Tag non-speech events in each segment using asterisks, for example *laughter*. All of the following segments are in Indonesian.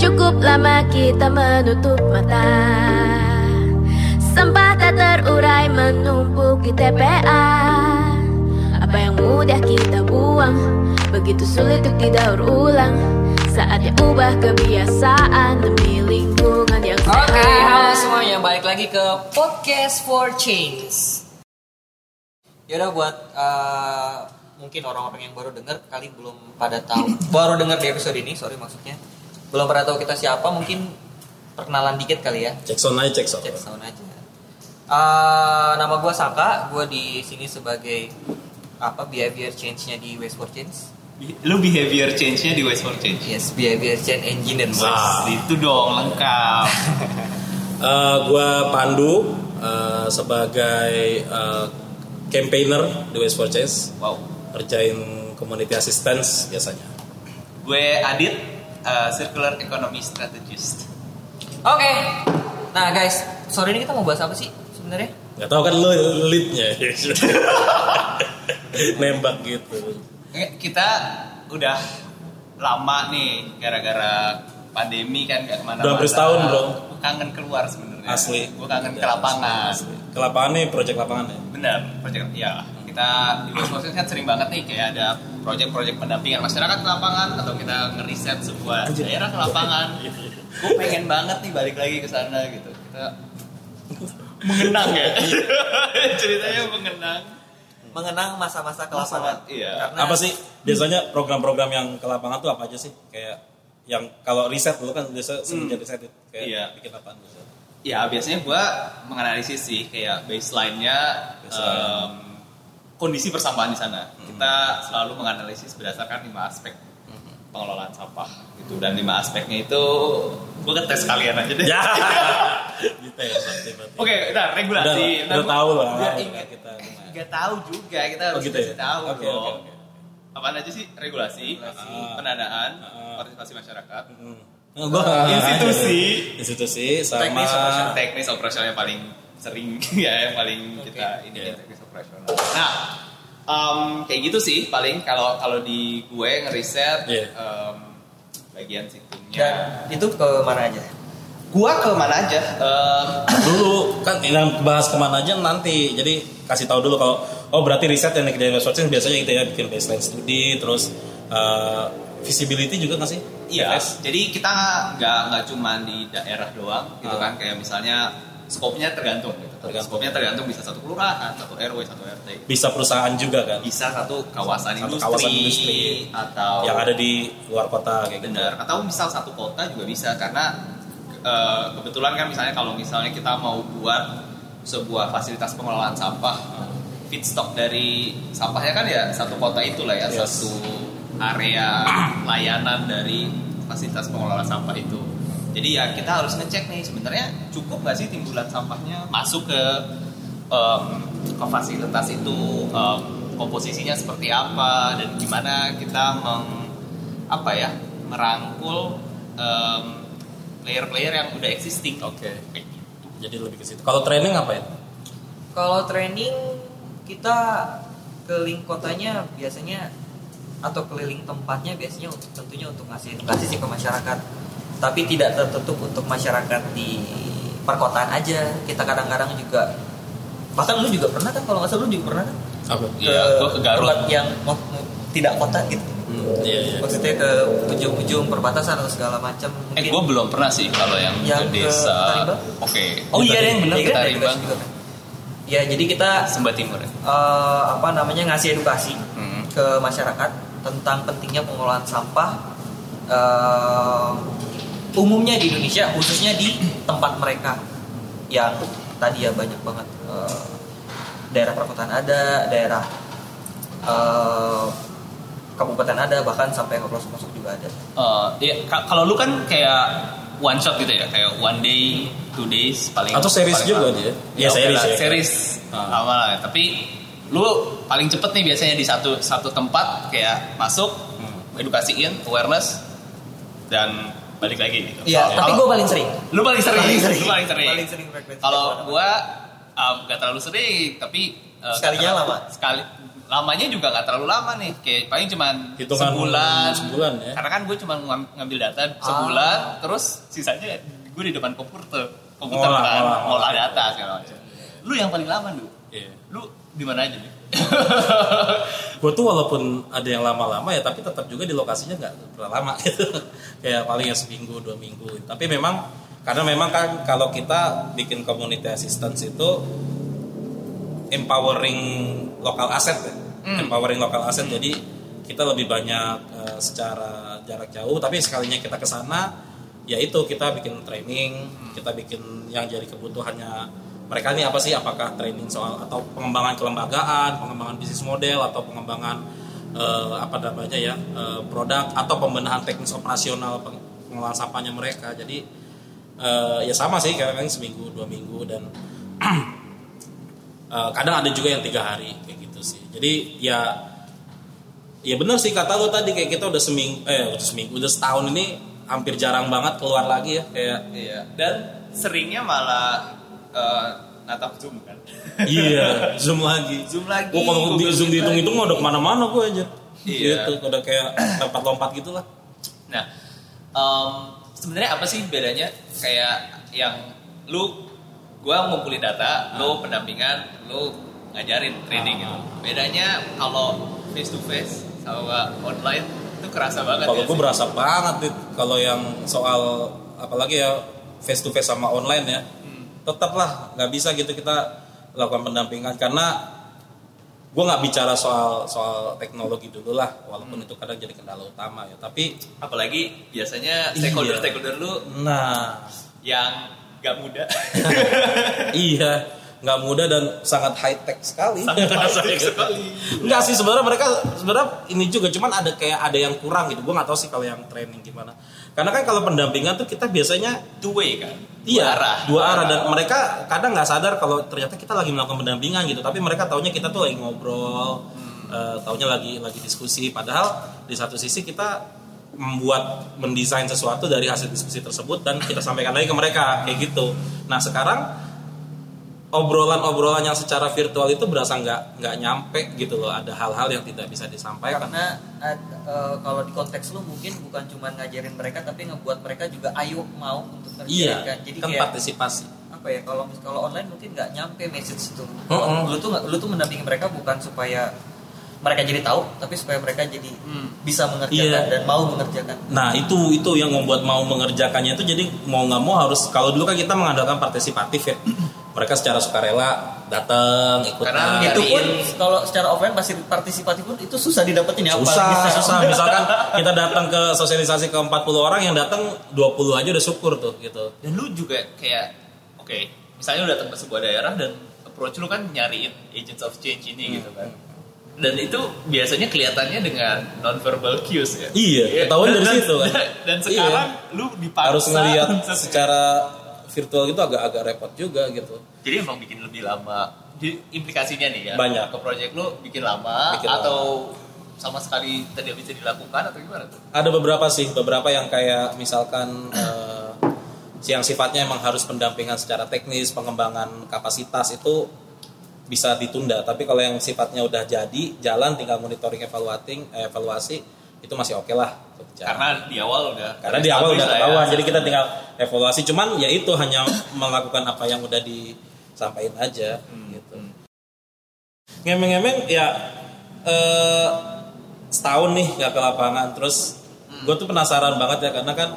Cukup lama kita menutup mata Sampah tak terurai menumpuk di TPA Apa yang mudah kita buang Begitu sulit untuk didaur ulang Saatnya ubah kebiasaan Demi lingkungan yang sehat Oke, halo semuanya. Balik lagi ke Podcast for Change. Yaudah buat eh, mungkin orang-orang yang baru dengar kali belum pada tahu. *laughs* baru dengar di episode ini, sorry maksudnya. Belum pada tahu kita siapa, mungkin perkenalan dikit kali ya. Cek sound aja, cek sound. Cek sound aja. Eh, nama gue Saka, gue di sini sebagai apa behavior change-nya di Waste for Change. Lu behavior change-nya di West for Change. Yes, behavior change engineer. Wah. Itu dong lengkap. *laughs* Eh, gua Pandu eh, sebagai eh, campaigner di West for Change, Wow. kerjain community assistance biasanya. Gue Adit, uh, circular economy strategist. Oke. Nah, guys, sore ini kita mau bahas apa sih sebenarnya? Gak tau kan lo leadnya, *laughs* nembak gitu. Eh, Kita udah lama nih gara-gara pandemi kan gak ke mana-mana. Udah hampir setahun, bro. Gue kangen keluar sebenarnya. Asli. Gue kangen ke Ya, lapangan. asli. Ke lapangan nih, project lapangan ya. Bener, project ya. Kita di West kan sering banget nih kayak ada project-project pendampingan masyarakat ke lapangan atau kita ngeriset sebuah daerah ke lapangan. Gue pengen banget nih balik lagi ke sana gitu. Kita mengenang ya. *laughs* Ceritanya mengenang. Mengenang masa-masa kelaparan. Masa- iya. Karena Apa sih biasanya program-program yang ke lapangan tuh apa aja sih? Kayak yang kalau riset dulu kan biasa sering jadi riset itu. kayak Iya. bikin apaan biasa. Ya biasanya gue menganalisis sih kayak baseline-nya Baseline. em, kondisi persampahan di sana. Kita selalu menganalisis berdasarkan lima aspek pengelolaan sampah gitu dan lima aspeknya itu gue ngetes kalian aja deh. Ya. *laughs* gitu ya. Oke, nah regulasi. Udah, Nah, udah gua- tahu lah. Udah Udah ingat kita. Gak tahu juga kita harus Oh, gitu ya? tahu Oke, dong. oke, oke. Apaan aja sih regulasi, Ah. pendanaan, Ah. partisipasi masyarakat, Hmm. Nah, gua- institusi, institusi sama Teknis operasional. teknis operasional yang paling sering *laughs* ya yang paling kita ini Iya. teknis operasional. Nah, em, kayak gitu sih paling kalau kalau di gue ngeriset Iya. em, bagian situnya. dan itu ke mana aja? Gua ke mana aja? Em, *coughs* dulu kan yang bahas ke mana aja nanti jadi kasih tahu dulu kalau oh berarti riset yang dikerjain West Fortune biasanya gitu ya bikin baseline studi terus eh, visibility juga nggak sih Iya, Yes. jadi kita nggak nggak cuma di daerah doang gitu Ah. kan, kayak misalnya skopnya tergantung gitu. Tergantung. Skopnya tergantung bisa satu kelurahan, satu RW, satu RT, bisa perusahaan juga kan bisa satu kawasan Satu industri, kawasan industri. atau yang ada di luar kota kayak gitu benar atau misal satu kota juga bisa karena eh, kebetulan kan misalnya kalau misalnya kita mau buat sebuah fasilitas pengelolaan sampah feedstock dari sampahnya kan ya satu kota itulah ya Yes. satu area layanan dari fasilitas pengelolaan sampah itu jadi ya kita harus ngecek nih sebenarnya cukup nggak sih timbulan sampahnya masuk ke em, ke fasilitas itu em, komposisinya seperti apa dan gimana kita meng apa ya merangkul em, player-player yang udah existing Oke. Kayak gitu. jadi lebih ke situ kalau training apa ya Kalau training kita keliling kotanya biasanya atau keliling tempatnya biasanya untuk tentunya untuk ngasih edukasi sih ke masyarakat. Tapi tidak tertutup untuk masyarakat di perkotaan aja. Kita kadang-kadang juga bahkan lu juga pernah kan kalau nggak salah lu juga pernah kan apa Iya, gua ke Garut. tempat yang tidak kota gitu. iya iya Maksudnya ke ujung-ujung perbatasan atau segala macam. Eh, gue belum pernah sih kalau yang, Yang ke ke desa. Oke. Oh iya deh, benar Ke kita edukasi juga kan. Ya jadi kita Sumba Timur ya. eh, apa namanya ngasih edukasi Hmm. ke masyarakat tentang pentingnya pengelolaan sampah eh, umumnya di Indonesia khususnya di tempat mereka yang tadi ya banyak banget eh, daerah perkotaan ada daerah eh, kabupaten ada bahkan sampai ke pelosok pelosok juga ada Eh, ya, ka- kalau lu kan kayak one shot gitu ya, kayak one day, two days paling Atau series paling juga lama. dia? Ya, Iya, oke series lah, ya. Series Ah. lama lah. Tapi lu paling cepet nih biasanya di satu satu tempat kayak masuk, edukasiin, awareness dan balik lagi gitu. Iya, tapi gue paling sering. lu paling sering, Paling sering. lu paling sering. Paling sering frekuensi Kalau gua um, gak terlalu sering, tapi uh, Sekalinya gak terlalu- lama. Sekali lamanya juga nggak terlalu lama nih kayak paling cuman Hitungan sebulan sebulan ya. karena kan gue cuma ngam- ngambil data sebulan terus sisanya gue di depan komputer komputer Ngolah, kan ngolah, data segala macam lu yang paling lama lu Iya. lu di mana aja nih *laughs* gue tuh walaupun ada yang lama-lama ya tapi tetap juga di lokasinya nggak terlalu lama *laughs* gitu. Kayak paling ya seminggu dua minggu. Tapi memang karena memang kan kalau kita bikin community assistance itu empowering lokal aset ya. Empowering lokal aset. Jadi kita lebih banyak eh, secara jarak jauh tapi sekalinya kita ke sana ya itu kita bikin training kita bikin yang jadi kebutuhannya mereka ini apa sih? Apakah training soal atau pengembangan kelembagaan pengembangan bisnis model atau pengembangan eh, apa namanya ya eh, produk atau pembenahan teknis operasional peng- pengelolaan sampahnya mereka. Jadi eh, ya sama sih kadang seminggu dua minggu dan *clears throat* eh, kadang ada juga yang tiga hari kayak gitu sih. Jadi ya ya benar sih kata lo tadi kayak kita udah seminggu eh udah seminggu udah setahun ini hampir jarang banget keluar lagi ya kayak iya. Dan seringnya malah eh, natap zoom kan? *laughs* Iya zoom lagi. Zoom lagi, Gua kalau di zoom Meet dihitung-hitung lagi. udah ke mana-mana gue aja Iya. gitu udah kayak lompat-lompat gitu lah Nah, em, sebenarnya apa sih bedanya? Kayak yang lu gua ngumpulin data, lu pendampingan, lu ngajarin training gitu. Bedanya kalau face to face sama online itu kerasa banget kalau ya gue berasa banget kalau yang soal apalagi ya face to face sama online ya. Tetaplah nggak bisa gitu kita lakukan pendampingan. Karena gue nggak bicara soal soal teknologi dulu lah walaupun itu kadang jadi kendala utama ya. Tapi Apalagi biasanya Iya. stakeholder stakeholder lu nah. yang gak muda. *laughs* iya nggak mudah dan sangat high tech sekali. Sangat high-tech sekali. *laughs* Enggak sih sebenarnya mereka sebenarnya ini juga cuman ada kayak ada yang kurang gitu. Gue nggak tahu sih kalau yang training gimana karena kan kalau pendampingan tuh kita biasanya Two way kan? Iya, Dua arah. dua arah dan mereka kadang nggak sadar kalau ternyata kita lagi melakukan pendampingan gitu, tapi mereka taunya kita tuh lagi ngobrol, eh, taunya lagi lagi diskusi. Padahal di satu sisi kita membuat mendesain sesuatu dari hasil diskusi tersebut dan kita sampaikan lagi ke mereka kayak gitu. Nah sekarang obrolan-obrolan yang secara virtual itu berasa nggak nggak nyampe gitu loh, ada hal-hal yang tidak bisa disampaikan. karena ad- eh, kalau di konteks lu mungkin bukan cuma ngajarin mereka tapi ngebuat mereka juga ayo mau untuk ngerjain Iya, kan jadi kan kayak partisipasi. apa ya kalau kalau online mungkin nggak nyampe message itu Oh, oh. lu tuh lu tuh mendampingi mereka bukan supaya mereka jadi tahu tapi supaya mereka jadi Hmm. bisa mengerjakan Iya. dan mau mengerjakan Nah itu itu yang membuat mau mengerjakannya itu jadi mau nggak mau harus kalau dulu kan kita mengandalkan partisipatif ya mereka secara sukarela datang ikutan. Karena itu pun kalau secara offline pasti partisipatif pun itu susah didapetin ya susah apalagi *laughs* susah. *laughs* Misalkan kita datang ke sosialisasi ke 40 orang yang datang 20 aja udah syukur tuh gitu. Dan lu juga kayak oke, misalnya lu datang ke sebuah daerah dan approach lu kan nyariin agents of change ini gitu kan. Dan itu biasanya kelihatannya dengan non-verbal cues ya. Iya, ketahuan dari dan- situ kan. Dan, *laughs* dan sekarang lu dipaksa harus ngelihat untuk- secara virtual gitu agak-agak repot juga gitu Jadi emang bikin lebih lama. Di, implikasinya nih ya. Banyak. Ke project lu bikin lama Bikin atau sama sekali tidak bisa dilakukan atau gimana tuh? ada beberapa sih beberapa yang kayak misalkan eh, yang sifatnya emang harus pendampingan secara teknis pengembangan kapasitas itu bisa ditunda tapi kalau yang sifatnya udah jadi jalan tinggal monitoring evaluating evaluasi itu masih oke lah untuk berjalan. Karena di awal udah karena di awal udah lah ya. ketahuan jadi kita tinggal evaluasi cuman ya itu hanya *coughs* melakukan apa yang udah disampaikan aja gitu ngemeng-ngemeng ya eh, setahun nih nggak ke lapangan terus gue tuh penasaran banget ya karena kan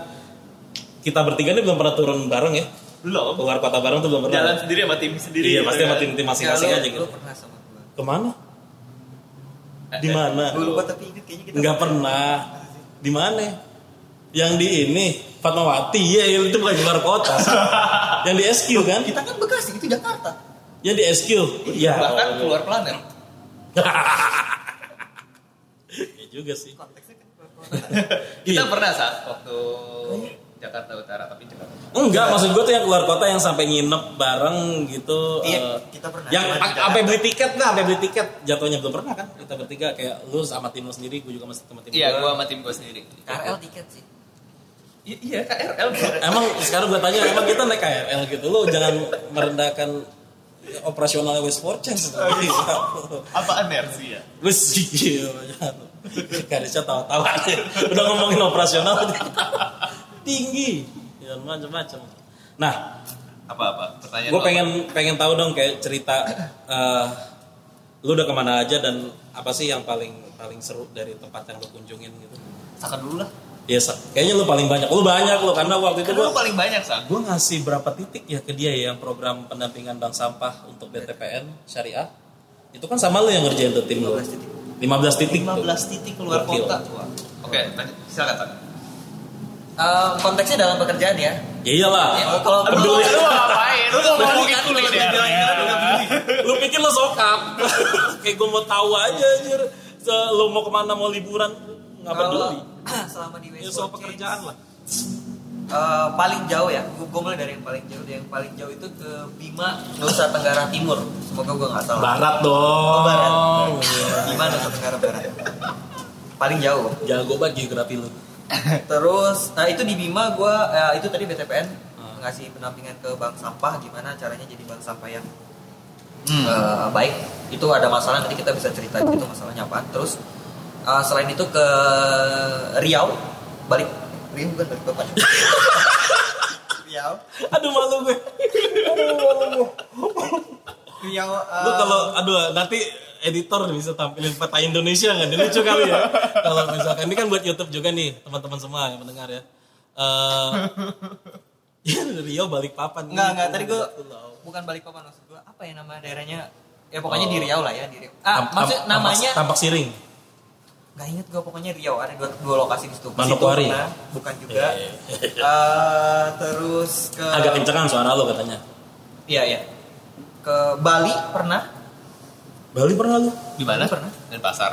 kita bertiga ini belum pernah turun bareng ya Belum. keluar kota bareng tuh belum pernah Jalan sendiri sama tim sendiri. iya gitu pasti kan. sama masing-masing Ya, lu- aja lu gitu pernah sama gua ke mana di mana? Gue lupa tapi inget kayaknya kita nggak pernah. Di mana? Yang di ini Fatmawati. Ya itu bukan di luar kota. *laughs* Yang di SQ kan? kita kan Bekasi itu Jakarta. Yang di SQ ya Bahkan keluar planet. *laughs* ya juga sih. Konteksnya kan keluar. *laughs* Kita Iya. pernah saat waktu Jakarta Utara tapi Jakarta. Enggak, maksud gue tuh yang keluar kota yang sampai nginep bareng gitu. Iya, eh, kita pernah. Yang Cuma di a- Jakarta. sampai beli tiket nggak, sampai beli tiket jatuhnya belum pernah kan? Kita bertiga kayak lu sama tim lu sendiri, gue juga sama tim Iya, gua. gua sama tim gua sendiri. KRL tiket sih I- Iya, KRL. Emang sekarang gue tanya, emang kita naik KRL gitu, lu jangan merendahkan Ya, operasionalnya West for Chance. Apaan Mercy ya? Wes iya. Garisnya tawa-tawa aja. Udah ngomongin operasional tinggi. Ya macam-macam. Nah, Apa-apa? Pertanyaan gue pengen pengen tahu dong kayak cerita eh, lu udah ke mana aja dan apa sih yang paling paling seru dari tempat yang lu kunjungin gitu? Saka dulu lah. Ya sa- kayaknya lu paling banyak. Lu banyak lu karena waktu itu Karena gua lu paling banyak, Sak. gue ngasih berapa titik ya ke dia ya yang program pendampingan bank sampah untuk BTPN syariah itu kan sama lu yang ngerjain tuh tim lu 15 titik. 15 titik 15 titik keluar Gokil. kota. Oke, lanjut. silakan, Eh, konteksnya dalam pekerjaan ya. ya iyalah Ya, kalau peduli Lu *laughs* ngapain? Lu mau ngomongin Kan kuliah udah bilang kita udah peduli. lu pikir lu sokap *laughs* kayak gue mau tahu aja anjir lu mau ke mana mau liburan nggak peduli *clears throat* selama di ya West soal for pekerjaan lah eh, paling jauh ya, gue mulai dari yang paling jauh. Yang paling jauh itu ke Bima, Nusa Tenggara Timur. Semoga gue nggak salah. barat dong Oh, barat. Iya. Bima Nusa Tenggara Barat. Paling jauh. jago banget geografi lu Terus, nah itu di Bima gue, itu tadi BTPN Hmm. ngasih pendampingan ke bank sampah, gimana caranya jadi bank sampah yang Hmm. eh, baik. Itu ada masalah nanti kita bisa cerita itu masalahnya apa. Terus eh, selain itu ke Riau, balik Riau bukan balik bapak. *laughs* Riau. aduh malu gue Riau. lu eh, kalau aduh nanti editor bisa tampilin peta Indonesia nggak Ini lucu kali ya kalau misalkan ini kan buat YouTube juga nih teman-teman semua yang mendengar ya Eh ya Rio balik papan Enggak, enggak. Tadi gue bukan balik papan maksud gue apa ya nama daerahnya? Ya pokoknya di Riau lah ya di Riau. Ah, maksud namanya tampak siring nggak inget gue pokoknya Riau ada dua, dua lokasi di situ. Manokwari. pernah, bukan juga. Eh, terus ke agak kencengan suara lo katanya Iya iya. Ke Bali pernah, Bali pernah lu Di mana? Pernah. Dan pasar.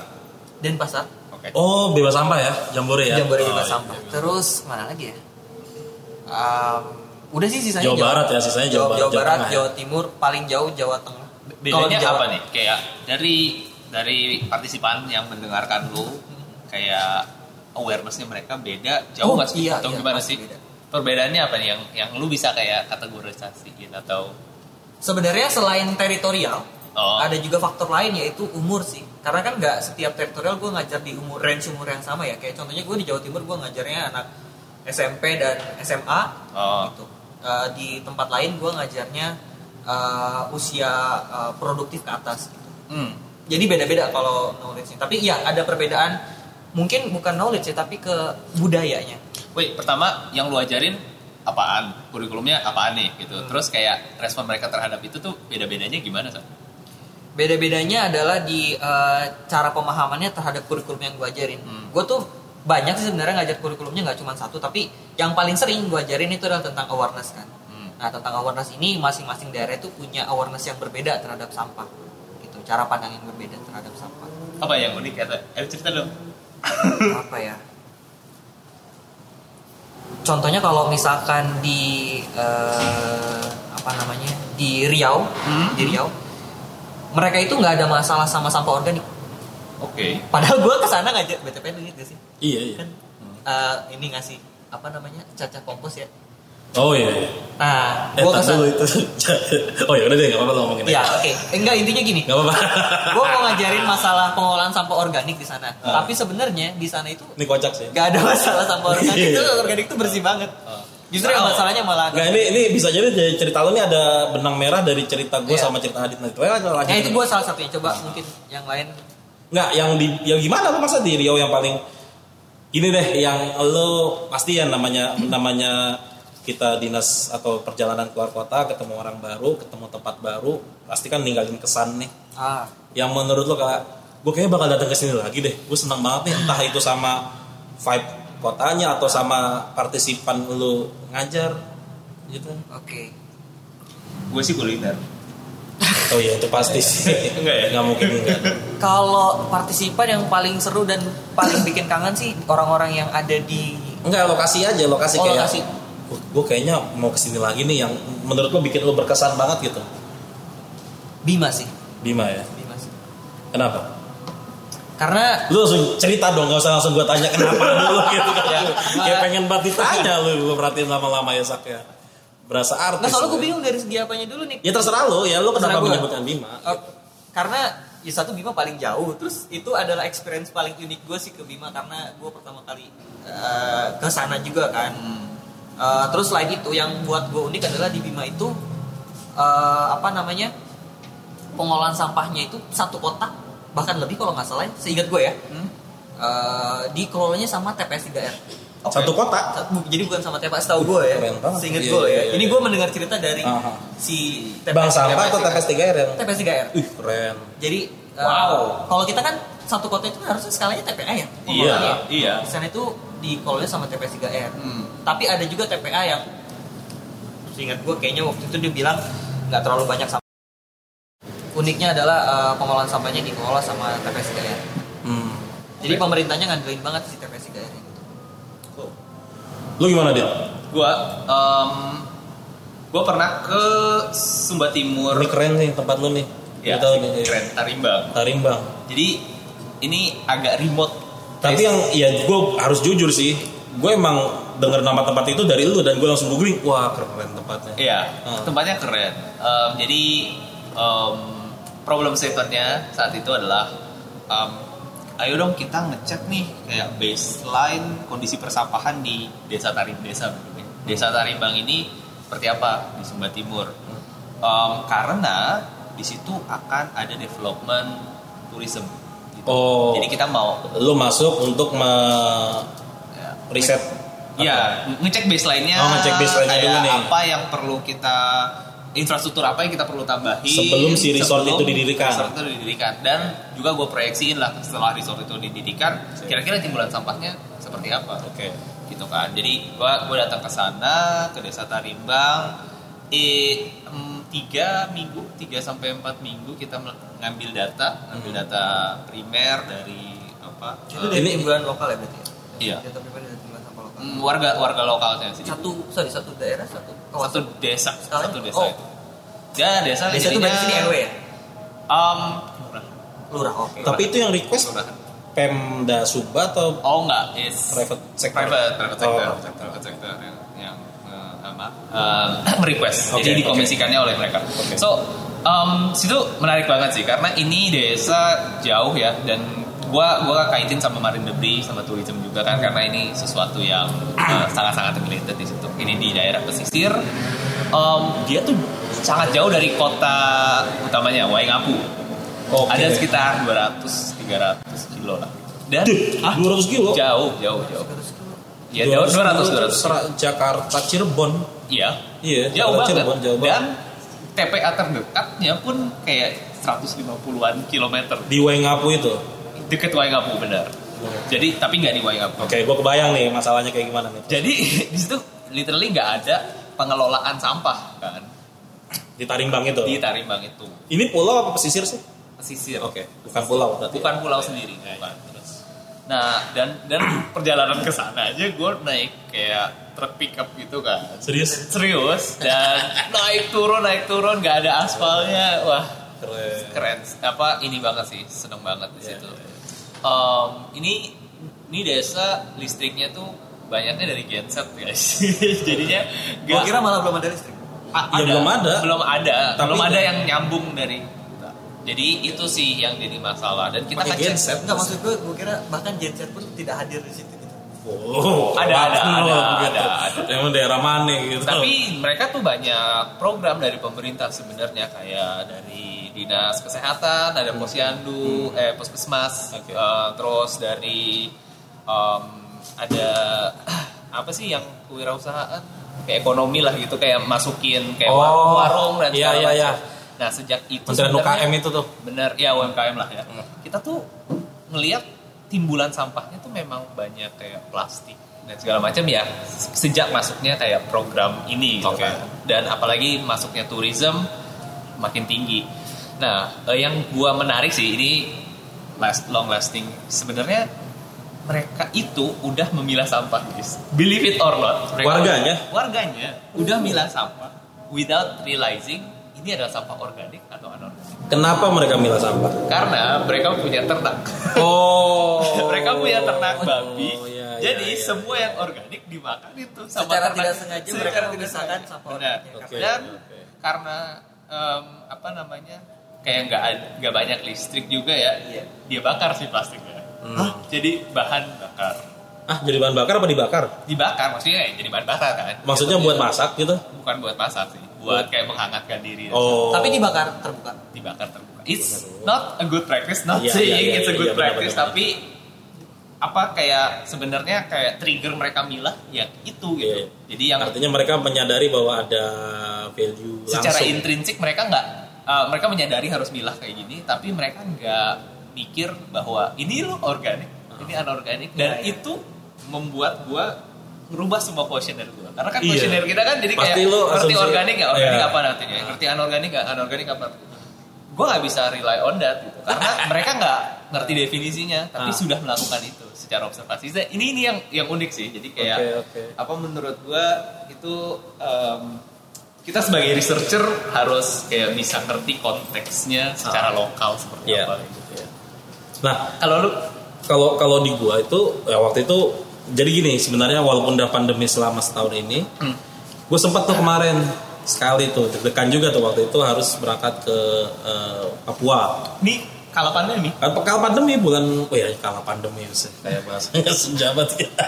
Denpasar, Oke. oh bebas sampah ya Jambore ya Jambore Oh, bebas iya. sampah. Terus mana lagi ya? Um, udah sih sisanya Jawa Barat ya, sisanya Jawa Barat, Jawa, Jawa Barat, Tengah ya? Jawa Timur, paling jauh Jawa Tengah. Bedanya Jawa- apa nih? Kayak dari dari partisipan yang mendengarkan lu kayak awarenessnya mereka beda jauh Oh, nggak sih? iya, atau iya, gimana sih? beda. Perbedaannya apa nih yang yang lu bisa kayak kategorisasiin atau Sebenarnya selain teritorial, Oh. ada juga faktor lain yaitu umur sih. Karena kan nggak setiap teritorial gue ngajar di umur range umur yang sama ya. Kayak contohnya gue di Jawa Timur gue ngajarnya anak SMP dan SMA Oh. gitu. Eh, di tempat lain gue ngajarnya eh, usia eh, produktif ke atas. Gitu. hmm. Jadi beda-beda kalau knowledge-nya. Tapi ya ada perbedaan. Mungkin bukan knowledge ya, tapi ke budayanya. Wait, pertama yang lu ajarin apaan? Kurikulumnya apaan nih gitu. Hmm. Terus kayak respon mereka terhadap itu tuh beda-bedanya gimana, San? Beda-bedanya adalah di eh, cara pemahamannya terhadap kurikulum yang gue ajarin. Hmm. Gue tuh banyak sih sebenarnya ngajar kurikulumnya nggak cuma satu, tapi yang paling sering gue ajarin itu adalah tentang awareness kan. Hmm. Nah tentang awareness ini masing-masing daerah itu punya awareness yang berbeda terhadap sampah. Gitu, cara pandang yang berbeda terhadap sampah. Apa yang unik kata? Ayo cerita dong. *laughs* Apa ya? Contohnya kalau misalkan di eh, apa namanya di Riau, Hmm. di Riau, mereka itu nggak ada masalah sama sampah organik. Oke. Padahal gue ke sana ngajak BTP inget gak sih? iya iya Kan eh, ini ngasih apa namanya caca kompos ya. oh iya, iya. Nah, eh gue ke sana. itu *laughs* oh ya udah deh nggak apa-apa lo ngomongin Ya aja. oke, enggak intinya gini. nggak apa-apa Gue mau ngajarin masalah pengolahan sampah organik di sana. Ah. Tapi sebenarnya di sana itu ini kocak sih gak ada masalah sampah organik. Iya. itu organik itu bersih banget. Ah. Justru yang masalahnya malah Nggak ini ini bisa jadi dari cerita lo ini ada benang merah dari cerita gue Iya. sama cerita Adit nanti. Ya itu gue salah satunya. Coba mungkin yang lain. Nggak, yang di yang gimana lo masa di Riau yang paling ini deh yang lo pasti ya namanya namanya kita dinas atau perjalanan keluar kota ketemu orang baru ketemu tempat baru pasti kan ninggalin kesan nih Ah, yang menurut lo kayak gue kayaknya bakal datang ke sini lagi deh gue senang banget nih entah itu sama vibe kotanya atau sama partisipan lo ngajar gitu oke. Gue sih kuliner. oh iya itu pasti sih Enggak ya? nggak mungkin enggak Kalau partisipan yang paling seru dan paling bikin kangen sih orang-orang yang ada di enggak lokasi aja lokasi Oh, kayak lokasi. gue kayaknya mau ke sini lagi nih yang menurut lo bikin lo berkesan banget gitu Bima sih. Bima ya Bima sih. kenapa Karena lu langsung cerita dong gak usah langsung gue tanya kenapa dulu gitu kan *laughs* Ya, kayak pengen banget ditanya lu gue perhatiin lama-lama ya sak ya berasa artis. Nah soalnya gue ya. bingung dari segi apanya dulu nih. Ya terserah lo ya, lo Terserah kenapa menyebutkan Bima? Eh, karena ya satu Bima paling jauh, terus itu adalah experience paling unik gue sih ke Bima karena gue pertama kali eh, ke sana juga kan. Eh, terus selain itu yang buat gue unik adalah di Bima itu eh, apa namanya pengolahan sampahnya itu satu kotak bahkan lebih kalau nggak salah, ya, seingat gue ya. Eh, dikelolanya sama TPS 3R. Satu kota. Bu- Jadi bukan sama TPS tahu gue ya. Seingat Iya, gue iya, ya. iya, Ini iya. gue mendengar cerita dari Aha. si Bang sampah atau TPS 3R yang? TPS 3R. Ih, keren. Jadi uh, Wow. kalau kita kan satu kota itu harusnya skalanya TPA ya. Iya, iya. Di sana itu dikelolanya sama TPS 3R. Hmm. Tapi ada juga TPA yang seingat gue kayaknya waktu itu dia bilang nggak terlalu banyak. Uniknya adalah uh, pengolahan sampahnya dikelola sama TPS 3R. Hmm. Jadi pemerintahnya ngandelin banget si TPS 3R gitu. Lu gimana dia? Gua em, gua pernah ke Sumba Timur. Ini keren nih tempat lu nih. Ya, Gua tahu nih. keren Tarimbang. Tarimbang. Jadi ini agak remote. Tapi yang ya gue harus jujur sih, gue emang denger nama tempat itu dari lu dan gue langsung googling, wah keren tempatnya. Iya, Hmm. tempatnya keren. Em, jadi em, problem statementnya saat itu adalah em, ayo dong kita ngecek nih kayak baseline kondisi persampahan di desa Tarim desa desa Tarimbang ini seperti apa di Sumba Timur. Em, karena di situ akan ada development tourism. Gitu. Oh. Jadi kita mau Lu masuk untuk me ya, riset. Iya, ngecek baseline-nya. Oh, ngecek baseline-nya kayak dulu nih. Apa yang perlu kita infrastruktur apa yang kita perlu tambahin Sebelum si resort itu didirikan. Resort itu didirikan dan juga gue proyeksiin lah setelah resort itu didirikan, kira-kira timbulan sampahnya seperti apa. Oke. Gitu kan. Jadi gue gue datang ke sana ke desa Tarimbang. Eh, tiga minggu, tiga sampai empat minggu kita ngambil data, ngambil data primer dari apa? Itu eh, dari ini- timbulan lokal ya berarti ya? Iya. Data pribadi dari timbulan sampah lokal. mm, warga warga lokalnya sih. Satu, sorry satu daerah satu kawasan. satu desa Sekarang? satu desa Oh. itu ya desa Desa itu berarti sini RW ya? um, Lurah, oke. Tapi itu yang request Pemda Suba atau oh enggak is private sector? private private sector Oh, private sector yang yang eh, apa request Oke, jadi dikomisikannya oleh mereka Oke. so um, situ menarik banget sih karena ini desa jauh ya dan gua gua kaitin sama marine debris sama tourism juga kan karena ini sesuatu yang eh, sangat-sangat related di situ. Ini di daerah pesisir. Um, dia tuh sangat jauh dari kota utamanya Waingapu. Oke. ada sekitar 200 300 kilo lah. Dan Ah, 200 kilo? jauh jauh jauh. Ya jauh 200 200 Sera- Jakarta Cirebon. iya. Iya, jauh banget. Cirebon, jauh dan TPA terdekatnya pun kayak 150-an kilometer. Di Waingapu itu. Deket Waingapu benar. Jadi tapi nggak di Waingapu Oke, gue kebayang nih masalahnya kayak gimana nih. jadi *laughs* di situ literally nggak ada pengelolaan sampah kan? Di Tarimbang itu. di Tarimbang itu. Ini pulau apa pesisir sih? pesisir. Oke, bukan pulau berarti. bukan pulau sendiri bukan terus. Nah dan dan *clears throat* perjalanan ke sana aja gue naik kayak truk pickup gitu kan? Serius? serius. Dan *laughs* naik turun naik turun nggak ada aspalnya. Wah Keren. keren. Apa ini banget sih seneng banget di Iya, situ Em, ini ini desa listriknya tuh banyaknya dari genset guys *laughs* jadinya Gua nggak- kira malah belum ada listrik. A- Ya, belum ada. belum ada Tapi- belum ada yang nyambung dari jadi itu sih yang jadi masalah dan kita kan genset. Enggak maksud gue, gue kira bahkan genset pun tidak hadir di situ gitu. Oh, Ada, ada, betul, ada, gitu. ada, ada. Emang daerah mana gitu. Tapi mereka tuh banyak program dari pemerintah sebenarnya kayak dari dinas kesehatan, ada posyandu, eh puskesmas, Oke. eh, terus dari em, ada *clears throat* apa sih yang kewirausahaan kayak ekonomi lah gitu kayak masukin kayak Oh, warung-warung dan iya, segala iya, iya. Nah sejak itu Kementerian sebenarnya- UKM itu tuh. bener ya UMKM lah ya Hmm. kita tuh ngelihat timbulan sampahnya tuh memang banyak kayak plastik dan segala macam ya sejak masuknya kayak program ini gitu Oke. kan. dan apalagi masuknya tourism makin tinggi nah eh, yang gua menarik sih ini last long lasting sebenarnya mereka itu udah memilah sampah guys believe it or not Mereka Warganya? warganya udah milah sampah without realizing ini adalah sampah organik atau anorganik. Kenapa mereka milah sampah? Karena mereka punya ternak. Oh. *laughs* mereka punya ternak Oh, babi. iya, iya, jadi iya. semua yang organik dimakan itu sama Secara ternak. tidak sengaja Secara mereka tidak memisahkan sengaja. sampah Benar. organik. Oke, Dan oke. karena em, apa namanya? Kayak nggak nggak banyak listrik juga ya. Iya. Dia bakar sih plastiknya. Hmm. Jadi bahan bakar. Ah, jadi bahan bakar apa dibakar? Dibakar maksudnya ya jadi bahan bakar kan. Maksudnya buat masak gitu? bukan buat masak sih. Buat kayak menghangatkan diri. dan Oh. Tapi dibakar terbuka. dibakar terbuka. It's not a good practice, not Iya, saying iya, iya, it's a iya, good iya, benar, practice, tapi apa kayak sebenarnya kayak trigger mereka milah ya itu gitu. Iya. Jadi yang Artinya mereka menyadari bahwa ada value secara langsung. intrinsik mereka nggak uh, mereka menyadari harus milah kayak gini, tapi mereka nggak mikir bahwa ini lo organik, ini anorganik dan Iya, iya. itu membuat gua merubah semua kuesioner gua. Karena kan Iya. kuesioner kita kan jadi Pasti kayak lo ngerti organik nggak, organik Iya. apa nantinya, ngerti anorganik nggak, anorganik apa. Gue nggak bisa rely on that gitu. karena mereka nggak ngerti definisinya, tapi Ah. sudah melakukan itu secara observasi. Ini ini yang yang unik sih. Jadi kayak Oke, oke. apa menurut gua itu em, kita sebagai researcher harus kayak bisa ngerti konteksnya secara lokal seperti Iya. apa gitu. Nah, Kalau lu kalau kalau di gua itu ya waktu itu jadi gini sebenarnya walaupun udah pandemi selama setahun ini, Hmm. gue sempat tuh kemarin sekali tuh deg-degan juga tuh waktu itu harus berangkat ke eh, Papua. nih kalau pandemi Kan kalau pandemi bulan, oh ya kalau pandemi sih kayak bahasanya *laughs* senjabat kita.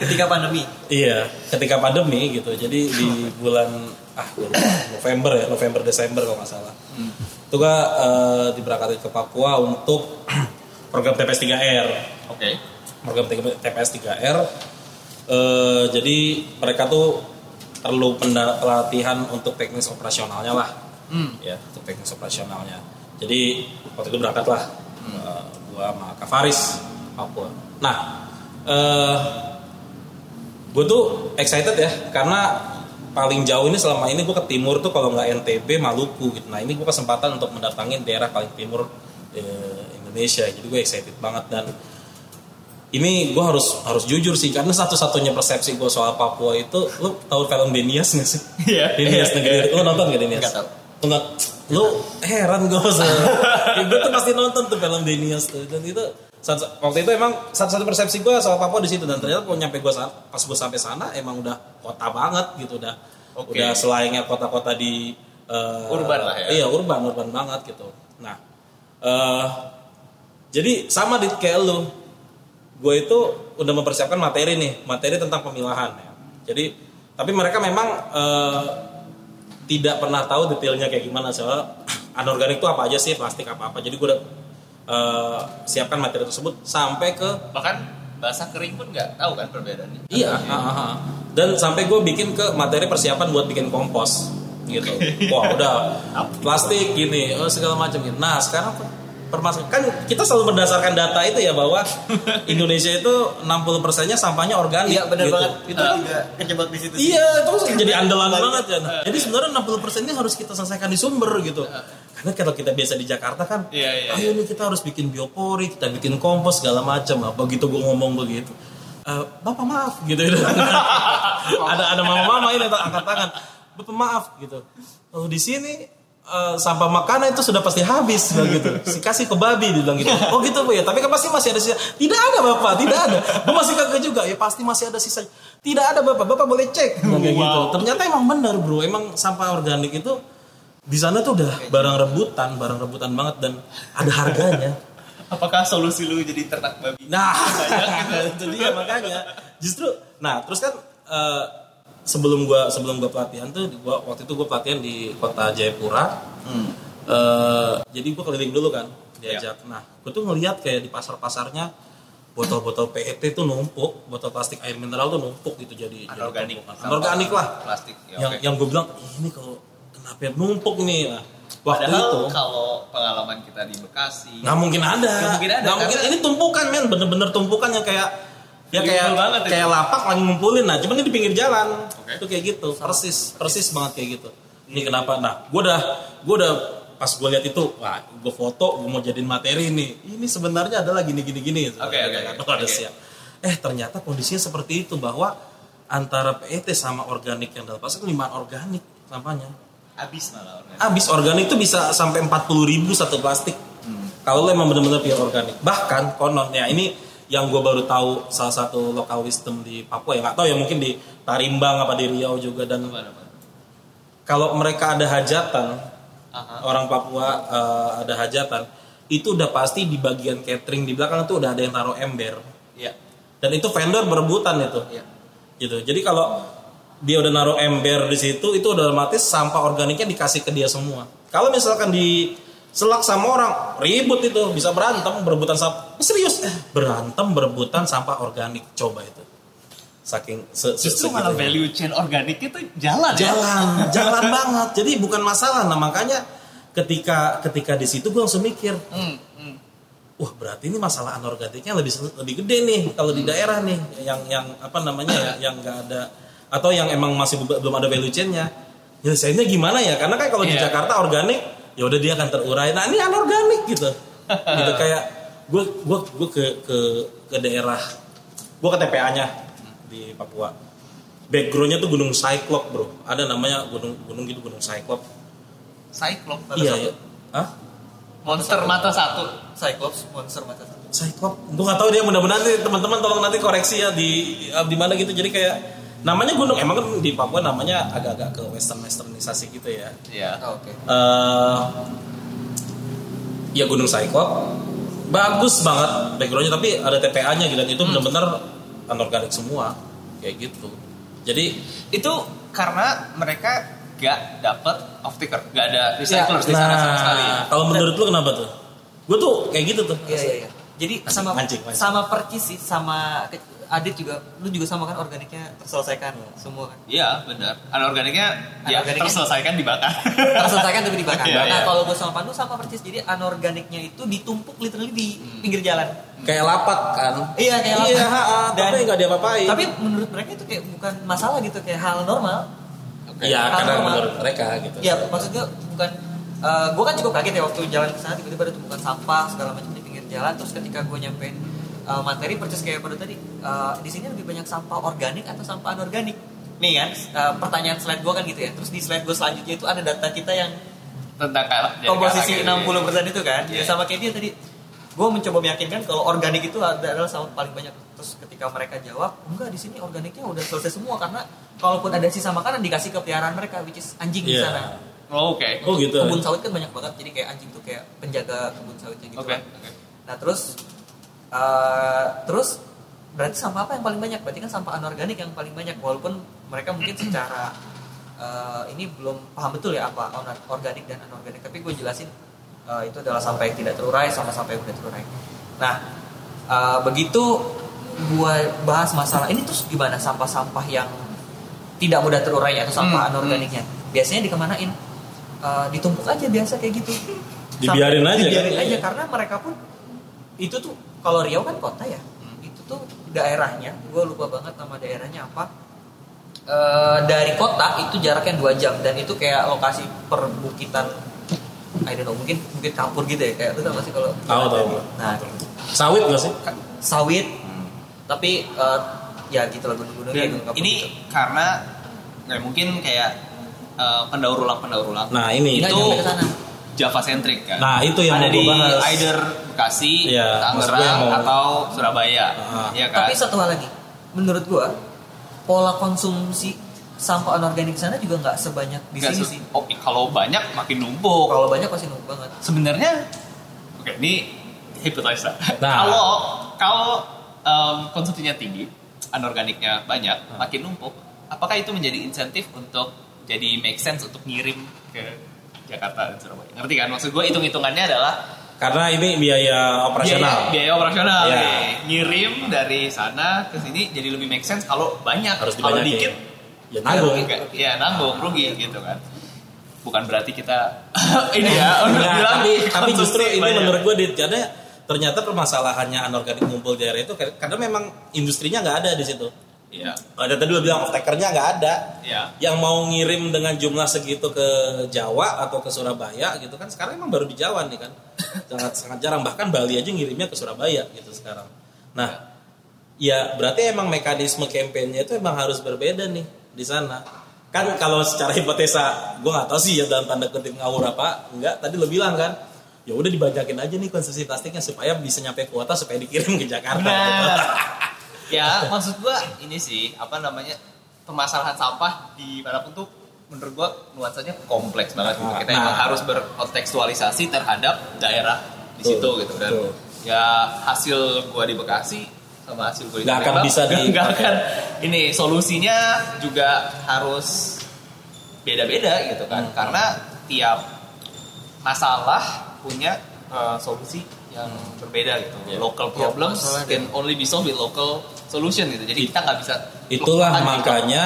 Ketika pandemi. Iya, ketika pandemi gitu. Jadi di bulan ah lupa, November ya, November Desember kalau nggak salah. Itu gua eh, diberangkatin ke Papua untuk *clears throat* program TPS 3R. oke Program TPS 3R. Eh, jadi mereka tuh perlu pelatihan untuk teknis operasionalnya lah. Hmm. Ya, untuk teknis operasionalnya. Jadi waktu itu berangkat lah. Eh, gua sama Kak Faris Papua. Nah, eh gue tuh excited ya karena paling jauh ini selama ini gue ke timur tuh kalau nggak NTB Maluku gitu nah ini gue kesempatan untuk mendatangi daerah paling timur eh, Indonesia jadi gue excited banget dan ini gue harus harus jujur sih karena satu-satunya persepsi gue soal Papua itu lu tahu film Denias nggak sih Iya. Denias Iya, negeri lu nonton gak Denias tahu. Lu nggak lu heran gue gue *laughs* tuh pasti nonton tuh film Denias tuh dan itu waktu itu emang satu-satu persepsi gue soal Papua di situ dan ternyata kalau nyampe gue pas gue sampai sana emang udah kota banget gitu udah Oke. udah selainnya kota-kota di eh, Urban lah ya. iya urban urban banget gitu nah eh jadi sama di kayak lu gue itu udah mempersiapkan materi nih materi tentang pemilahan ya. jadi tapi mereka memang eh, tidak pernah tahu detailnya kayak gimana soal *clears throat* anorganik itu apa aja sih plastik apa apa jadi gue udah eh, siapkan materi tersebut sampai ke bahkan bahasa kering pun nggak tahu kan perbedaannya Iya, ah, ah. dan sampai gue bikin ke materi persiapan buat bikin kompos gitu. *laughs* Wah udah plastik gini, oh, segala macam gitu. Nah sekarang permasalahan kan kita selalu berdasarkan data itu ya bahwa *laughs* Indonesia itu 60 persennya sampahnya organik. Iya benar gitu. banget. Itu kan juga kejebak di situ. Iya, itu jadi andalan banget ya. Nah, jadi sebenarnya 60 persen ini harus kita selesaikan di sumber gitu. Karena kalau kita biasa di Jakarta kan, Iya, iya, ayo nih kita harus bikin biopori, kita bikin kompos segala macam. Apa begitu gue ngomong begitu, "Eh, bapak maaf gitu. *laughs* ada ada mama-mama ini angkat tangan, bapak maaf gitu. Kalau di sini eh, sampah makanan itu sudah pasti habis begitu. Si kasih ke babi dibilang gitu. Oh gitu bu ya. Tapi kan pasti masih ada sisa. Tidak ada bapak, tidak ada. Gue masih kaget juga. Ya pasti masih ada sisa. Tidak ada bapak. Bapak boleh cek. Bilang kayak gitu. Ternyata emang benar bro. Emang sampah organik itu di sana tuh udah barang rebutan, barang rebutan banget dan ada harganya. apakah solusi lu jadi ternak babi Nah, *laughs* itu dia makanya. Justru, nah terus kan eh, sebelum gua sebelum gua pelatihan tuh, gua waktu itu gua pelatihan di kota Jayapura. Eh, jadi gua keliling dulu kan, diajak. Nah, gua tuh ngelihat kayak di pasar-pasarnya botol-botol PET tuh numpuk, botol plastik air mineral tuh numpuk gitu jadi anorganik. Anorganik lah. plastik ya, yang oke. yang gue bilang ini kalau kenapa numpuk nih nah, waktu Padahal itu kalau pengalaman kita di Bekasi nggak mungkin ada Nggak mungkin ada, Nggak mungkin karena- ini tumpukan men bener-bener tumpukan yang kayak ya kayak banget itu. kayak lapak lagi ngumpulin nah cuman ini di pinggir jalan Oke. itu kayak gitu persis persis banget kayak gitu ini kenapa nah gue udah gue udah pas gue lihat itu wah gue foto gue mau jadiin materi nih ini sebenarnya adalah gini gini gini Oke, oke, oke. ada Oke. siap eh ternyata kondisinya seperti itu bahwa antara PET sama organik yang dalam plastik limbah organik sampahnya Habis malah organik. Habis organik tuh bisa sampai 40 ribu satu plastik. Kalau lo emang bener-bener pure organik. Bahkan konon ya ini yang gue baru tahu salah satu lokal wisdom di Papua ya nggak tahu ya mungkin di Tarimbang apa di Riau juga dan kalau mereka ada hajatan Aha. orang Papua eh, ada hajatan itu udah pasti di bagian catering di belakang tuh udah ada yang taruh ember Iya. dan itu vendor berebutan itu Iya. gitu jadi kalau dia udah naruh ember di situ itu udah otomatis sampah organiknya dikasih ke dia semua kalau misalkan di selak sama orang ribut itu bisa berantem berebutan sampah serius berantem berebutan sampah organik coba itu. Saking se, se- Justru malah value chain organik itu jalan, ya. jalan *laughs* jalan banget. Jadi bukan masalah. Nah makanya ketika ketika di situ gue langsung mikir Hmm, hmm. wah berarti ini masalah anorganiknya lebih lebih gede nih kalau di daerah nih yang yang apa namanya ya yang nggak ada atau yang emang masih be- belum ada value chain-nya. Nyelesainnya gimana ya? Karena kan kalau di Iya. Jakarta organik ya udah dia akan terurai. Nah ini anorganik gitu. Gitu *laughs* kayak gue gue gue ke ke ke daerah gue ke TPA-nya di Papua. Backgroundnya tuh gunung Cyclop bro. Ada namanya gunung gunung gitu gunung Cyclop Cyclops. iya ya. Hah? Monster mata satu. Cyclops monster mata satu. Cyclops gue nggak tahu dia mudah-mudahan teman-teman tolong nanti koreksi ya di di mana gitu. Jadi kayak namanya gunung emang kan di Papua namanya agak-agak ke western westernisasi gitu ya Iya. Ah, Oke. eh ya gunung Cyclops bagus banget backgroundnya tapi ada TPA-nya gitu dan itu benar-benar anorganik semua kayak gitu jadi Itu karena mereka gak dapet off taker, gak ada recyclers di sana sama sekali. nah kalau menurut lu kenapa tuh gue tuh kayak gitu tuh Iya iya iya. Jadi Mancing, sama mancing, mancing. sama percis sih sama Adit juga lu juga sama kan organiknya terselesaikan semua kan. Iya benar. Anorganiknya ya Anorganiknya- terselesaikan dibakar. Terselesaikan tapi dibakar. *laughs* Iya, nah iya. kalau gue sama Pandu sama percis jadi anorganiknya itu ditumpuk literally di pinggir jalan. kayak lapak kan Iya kayak iya lapak. ha, ha, tapi nggak diapa-apain Tapi menurut mereka itu kayak bukan masalah gitu kayak hal normal. Iya, Hal karena normal. menurut mereka gitu. Iya, maksudnya bukan gue kan cukup kaget ya waktu jalan ke sana tiba-tiba ada tumpukan sampah segala macam di pinggir jalan terus ketika gue nyampein uh, materi persis kayak pada tadi uh, di sini lebih banyak sampah organik atau sampah anorganik nih kan uh, pertanyaan slide gue kan gitu ya terus di slide gue selanjutnya itu ada data kita yang Tentang kalah. komposisi kalah gitu. 60% itu kan. Ya, sama kayak dia tadi gue mencoba meyakinkan kalau organik itu adalah sampah paling banyak terus ketika mereka jawab enggak di sini organiknya udah selesai semua karena kalaupun ada sisa makanan dikasih ke peliharaan mereka which is anjing di Iya. sana Oh, Oke. Oh gitu. kebun sawit kan banyak banget jadi kayak anjing tuh kayak penjaga kebun sawitnya gitu Oke. kan. nah terus eh, terus berarti sampah apa yang paling banyak? Berarti kan sampah anorganik yang paling banyak walaupun mereka mungkin secara eh, ini belum paham betul ya apa organik dan anorganik. Tapi gue jelasin eh, itu adalah sampah yang tidak terurai sama sampah yang udah terurai. Nah eh, begitu gue bahas masalah ini terus gimana sampah-sampah yang tidak mudah terurai atau sampah Hmm, anorganiknya? Biasanya dikemanain? Eh, ditumpuk aja biasa kayak gitu. Dibiarin Sampai- aja, dibiarin kan? aja karena mereka pun itu tuh kalau Riau kan kota ya itu tuh daerahnya gue lupa banget nama daerahnya apa Eh, dari kota itu jaraknya dua jam dan itu kayak lokasi perbukitan I don't know mungkin mungkin kapur gitu ya kayak lu tau gak sih kalau Tahu, tahu. nah Sawit gak sih? sawit tapi eh, ya gitu lah gunung-gunung kapur ini gitu. karena kayak mungkin kayak eh, pendaur ulang pendaur ulang. Nah ini Nggak itu. Java centric kan. Nah, itu yang ada mau di bahas. either Bekasi, gue Tangerang mau- atau Surabaya. Ah. Iya kan? Tapi satu hal lagi, menurut gua pola konsumsi sampah anorganik sana juga nggak sebanyak di Nggak sini se- sih. Oh, kalau banyak makin numpuk. Kalau banyak pasti numpuk banget. Sebenarnya oke, ini hipotesa. Nah. Kalau kalau em, konsumsinya tinggi, anorganiknya banyak, makin numpuk, apakah itu menjadi insentif untuk jadi make sense untuk ngirim ke Jakarta dan Surabaya? Ngerti kan? Maksud gue hitung-hitungannya adalah Karena ini biaya operasional. Biaya, biaya operasional Iya. nih. Ngirim dari sana ke sini jadi lebih make sense kalau banyak. Harus kalau dikit Ya nanggung. ya nanggung rugi gitu kan. Bukan berarti kita *laughs* ini ya untuk Nah, bilang tapi tapi justru ini banyak. menurut gue karena ternyata permasalahannya anorganik ngumpul di daerah itu karena memang industrinya nggak ada di situ. Iya. Ada tadi lu bilang off takernya nggak ada. Iya. Yang mau ngirim dengan jumlah segitu ke Jawa atau ke Surabaya gitu kan sekarang emang baru di Jawa nih kan. *laughs* sangat sangat jarang bahkan Bali aja ngirimnya ke Surabaya gitu sekarang. Nah, ya berarti emang mekanisme kampanyenya itu emang harus berbeda nih di sana. kan kalau secara hipotesa gue nggak tahu sih ya dalam tanda kutip ngawur apa enggak tadi lo bilang kan ya udah dibanyakin aja nih konsumsi plastiknya supaya bisa nyampe kuota supaya dikirim ke Jakarta gitu. *laughs* Ya maksud gua ini sih apa namanya permasalahan sampah di mana pun tuh menurut gua nuansanya kompleks banget gitu. Nah, kita nah. emang harus berkontekstualisasi terhadap daerah di Betul, situ gitu dan betul. ya hasil gua di Bekasi sama hasil gua di Nggak akan bisa di- nggak akan ini solusinya juga harus beda-beda gitu kan Hmm. karena tiap masalah punya uh, solusi yang berbeda gitu Ya. local Ya, problems masalahnya. can only be solved with local solution gitu. Jadi kita nggak bisa itulah gitu. makanya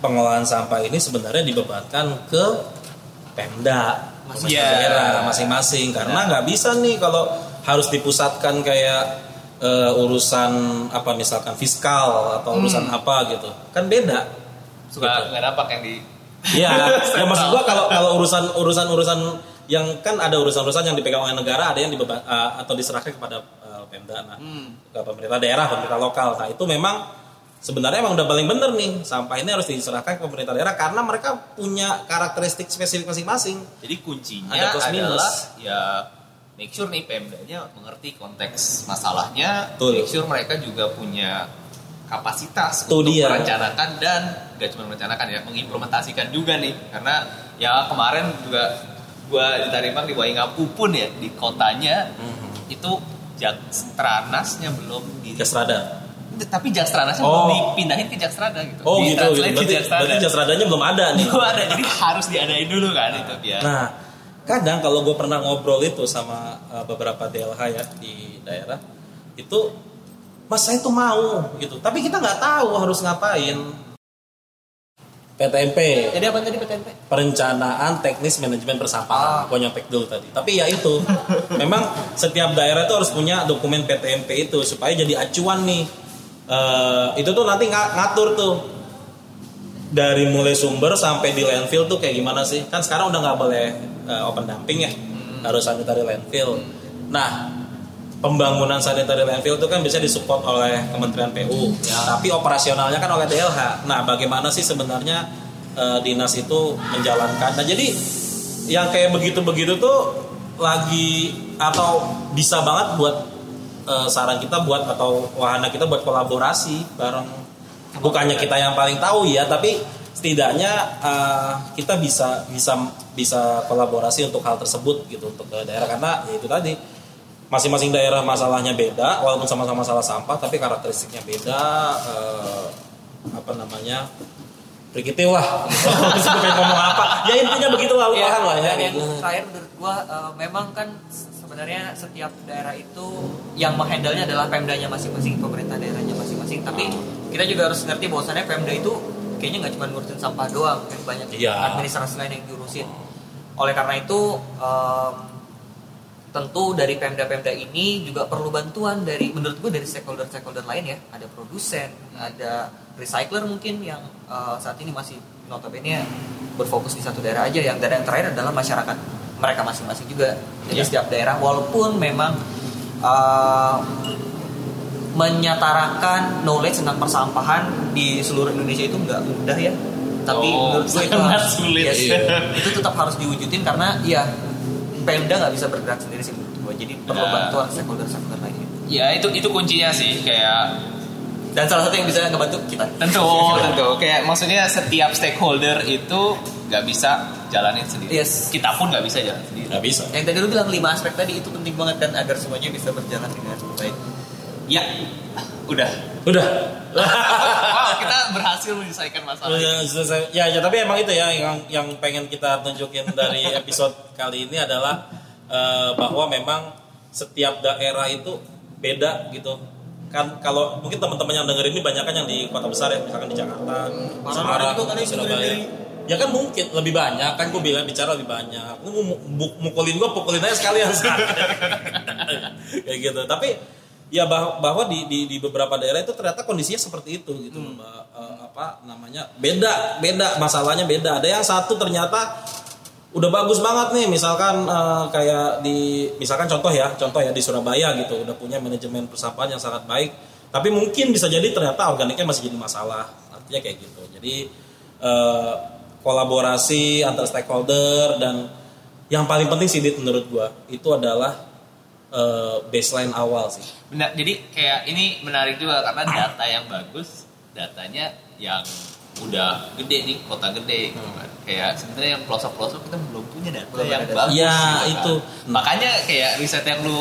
pengelolaan sampah ini sebenarnya dibebankan ke Pemda Masing- Iya. daerah masing-masing. Karena nggak bisa nih kalau harus dipusatkan kayak eh, urusan apa misalkan fiskal atau urusan apa gitu. Kan beda. Suka nggak dapat yang di Iya, *laughs* ya maksud gua kalau kalau urusan urusan urusan yang kan ada urusan-urusan yang dipegang oleh negara, ada yang dibeban eh, atau diserahkan kepada Pemda, nah, ke pemerintah daerah, pemerintah lokal. Nah itu memang sebenarnya emang udah paling bener nih sampah ini harus diserahkan ke pemerintah daerah karena mereka punya karakteristik spesifik masing-masing. jadi kuncinya Ada plus minus. adalah ya make sure nih Pemdanya mengerti konteks masalahnya Betul. make sure mereka juga punya kapasitas Itu untuk dia. merencanakan dan gak cuma merencanakan ya mengimplementasikan juga nih karena ya kemarin juga gua ditarimang di Waingapu pun ya di kotanya itu Jakstranasnya belum di Jasrada. tapi Jakstranasnya Oh. belum dipindahin ke Jakstrada gitu. Oh gitu, gitu. Berarti, Jakstrada. berarti Jasradanya belum ada nih. Belum ada, jadi harus diadain dulu kan itu biar. Nah, kadang kalau gue pernah ngobrol itu sama uh, beberapa DLH ya di daerah, itu mas saya tuh mau gitu, tapi kita nggak tahu harus ngapain. PTMP, Jadi apa tadi PTNP? perencanaan teknis manajemen persampahan, Ah. nyontek dulu tadi. Tapi ya itu, memang setiap daerah itu harus punya dokumen PTMP itu supaya jadi acuan nih. Eh, itu tuh nanti nga- ngatur tuh dari mulai sumber sampai di landfill tuh kayak gimana sih? Kan sekarang udah nggak boleh eh, open dumping ya, harus sanitary landfill. Nah, pembangunan sanitary landfill itu kan bisa disupport oleh Kementerian PU, tapi operasionalnya kan oleh DLH. Nah, bagaimana sih sebenarnya eh, dinas itu menjalankan? Nah, jadi yang kayak begitu-begitu tuh lagi atau bisa banget buat eh, saran kita buat atau wahana kita buat kolaborasi bareng bukannya kita yang paling tahu ya tapi setidaknya eh, kita bisa bisa bisa kolaborasi untuk hal tersebut gitu untuk ke daerah karena ya itu tadi masing-masing daerah masalahnya beda walaupun sama-sama masalah sampah tapi karakteristiknya beda eh, apa namanya primitif lah pengen ngomong apa ya intinya begitu lah Iya, paham lah ya dan yang gitu. terakhir menurut gua eh, memang kan sebenarnya setiap daerah itu yang menghandle-nya adalah Pemdanya masing-masing, pemerintah daerahnya masing-masing. Tapi kita juga harus ngerti bahwasannya Pemda itu kayaknya nggak cuma ngurusin sampah doang, kan banyak Iya. administrasi lain yang diurusin. Oleh karena itu em, tentu dari Pemda-Pemda ini juga perlu bantuan dari menurut gue dari stakeholder-stakeholder lain ya. Ada produsen, ada recycler mungkin yang eh, saat ini masih notabene berfokus di satu daerah aja. Yang daerah yang terakhir adalah masyarakat mereka masing-masing juga. Jadi Ya. setiap daerah walaupun memang eh, menyatarakan knowledge tentang persampahan di seluruh Indonesia itu nggak mudah ya. Tapi Oh, menurut gue itu sulit. yes, Iya. itu tetap harus diwujudin karena ya Pemda nggak bisa bergerak sendiri sih menurut gue. Jadi perlu Benar. bantuan stakeholder-stakeholder lainnya. Ya itu itu kuncinya sih kayak Dan salah satu yang bisa ngebantu kita. tentu tentu kayak maksudnya setiap stakeholder itu nggak bisa jalanin sendiri. Yes. Kita pun nggak bisa jalan sendiri. nggak bisa Yang tadi lu bilang lima aspek tadi itu penting banget dan agar semuanya bisa berjalan dengan baik. Ya, udah. udah wow, *laughs* kita berhasil menyelesaikan masalah. Ya, ya tapi emang itu ya yang yang pengen kita tunjukin dari *laughs* episode kali ini adalah eh, bahwa memang setiap daerah itu beda gitu. Kan kalau mungkin teman-teman yang denger ini banyak kan yang di kota besar ya, misalkan di Jakarta, Semarang, Surabaya. dengerin Ya kan mungkin lebih banyak kan gue bilang bicara lebih banyak. Mu- mukulin gue pukulin aja sekalian *laughs* kayak gitu. Tapi ya bah- bahwa di, di di beberapa daerah itu ternyata kondisinya seperti itu gitu Mbak. Eh, apa namanya beda beda masalahnya beda. Ada yang satu ternyata udah bagus banget nih misalkan eh, kayak di misalkan contoh ya contoh ya di Surabaya gitu udah punya manajemen persampahan yang sangat baik tapi mungkin bisa jadi ternyata organiknya masih jadi masalah artinya kayak gitu. Jadi eh, kolaborasi antar stakeholder dan yang paling penting sih menurut gua itu adalah eh, baseline awal sih. Benar, jadi kayak ini menarik juga karena data yang bagus, datanya yang udah gede nih, kota gede gitu kan. Kayak sebenarnya yang pelosok-pelosok kita belum punya data Belum yang ada bagus. Ya, gitu kan. itu. Makanya kayak riset yang lu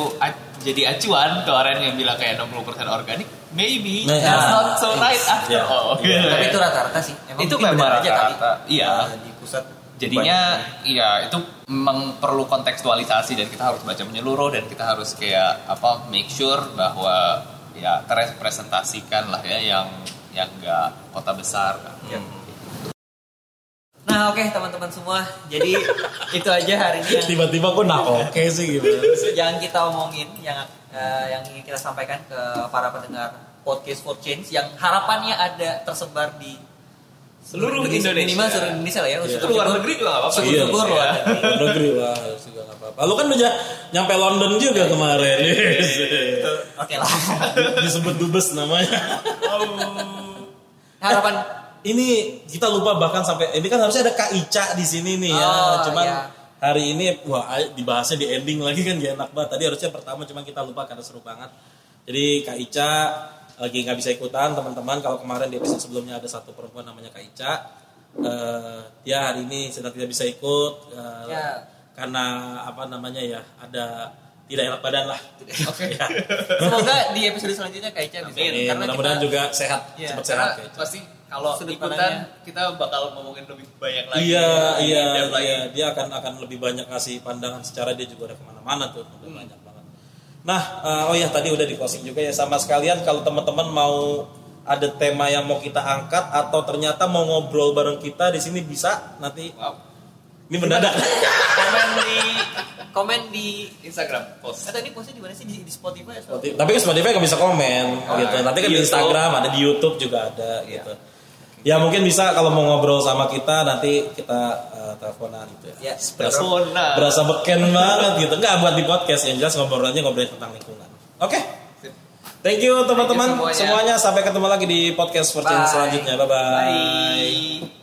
jadi acuan kemarin yang bilang kayak 60% organik, maybe Nah, that's not so right after Ya. all. Ya. Tapi itu rata-rata sih. Itu mungkin memang benar aja kali. rata-rata, iya. Eh, di pusat. Jadinya iya itu memang perlu kontekstualisasi dan kita harus baca menyeluruh dan kita harus kayak apa make sure bahwa ya terrepresentasikan lah ya yang yang enggak kota besar kan. Ya. Nah oke teman-teman semua, jadi *laughs* itu aja hari ini yang, Tiba-tiba kok nah oke sih gitu. *laughs* yang kita omongin, yang eh, yang ingin kita sampaikan ke para pendengar podcast for change, yang harapannya ada tersebar di Seluruh Indonesia. minimal seluruh Indonesia lah ya. Iya. Syukur- Luar syukur- negeri juga nggak apa-apa. Iya. luar Iya. negeri. Luar negeri lah harus juga nggak apa-apa. Lu kan udah nyampe London juga kemarin. *laughs* Yes. Oke lah. *laughs* Disebut dubes namanya. Harapan ini kita lupa bahkan sampai ini kan harusnya ada Kak Ica di sini nih ya. Oh, Cuman iya. hari ini wah dibahasnya di ending lagi kan gak enak banget. Tadi harusnya pertama cuman kita lupa karena seru banget. Jadi Kak Ica lagi nggak bisa ikutan teman-teman. Kalau kemarin di episode sebelumnya ada satu perempuan namanya Kak Ica. Eh, dia hari ini sedang tidak bisa ikut eh, Ya. karena apa namanya ya ada tidak enak badan lah. Oke. *laughs* Ya. semoga di episode selanjutnya Kak Ica bisa. Amin. Amin. Mudah-mudahan juga sehat, Iya, cepat Karena sehat Kak Ica. pasti kalau Sudut ikutan kita bakal ngomongin lebih banyak lagi. Iya, iya, lagi. iya, dia akan akan lebih banyak ngasih pandangan secara dia juga udah ke mana-mana tuh, udah banyak. Nah, eh, oh ya tadi udah di closing juga ya sama sekalian kalau teman-teman mau ada tema yang mau kita angkat atau ternyata mau ngobrol bareng kita di sini bisa nanti Wow. ini mendadak. komen di *laughs* komen di Instagram post. Eh tadi postnya di mana sih di, di Spotify ya? Spotify- Tapi ke Spotify nggak bisa komen gitu. iya. Nanti kan di YouTube. Instagram ada di YouTube juga ada gitu. Ya mungkin bisa kalau mau ngobrol sama kita nanti kita eh, teleponan gitu ya. Ya, berasa, teleponan. berasa beken banget gitu. Enggak buat di podcast yang jelas ngobrolnya ngobrolin tentang lingkungan. Oke. Thank you teman-teman semuanya. semuanya. Sampai ketemu lagi di podcast for Change Bye. selanjutnya. Bye bye. Bye.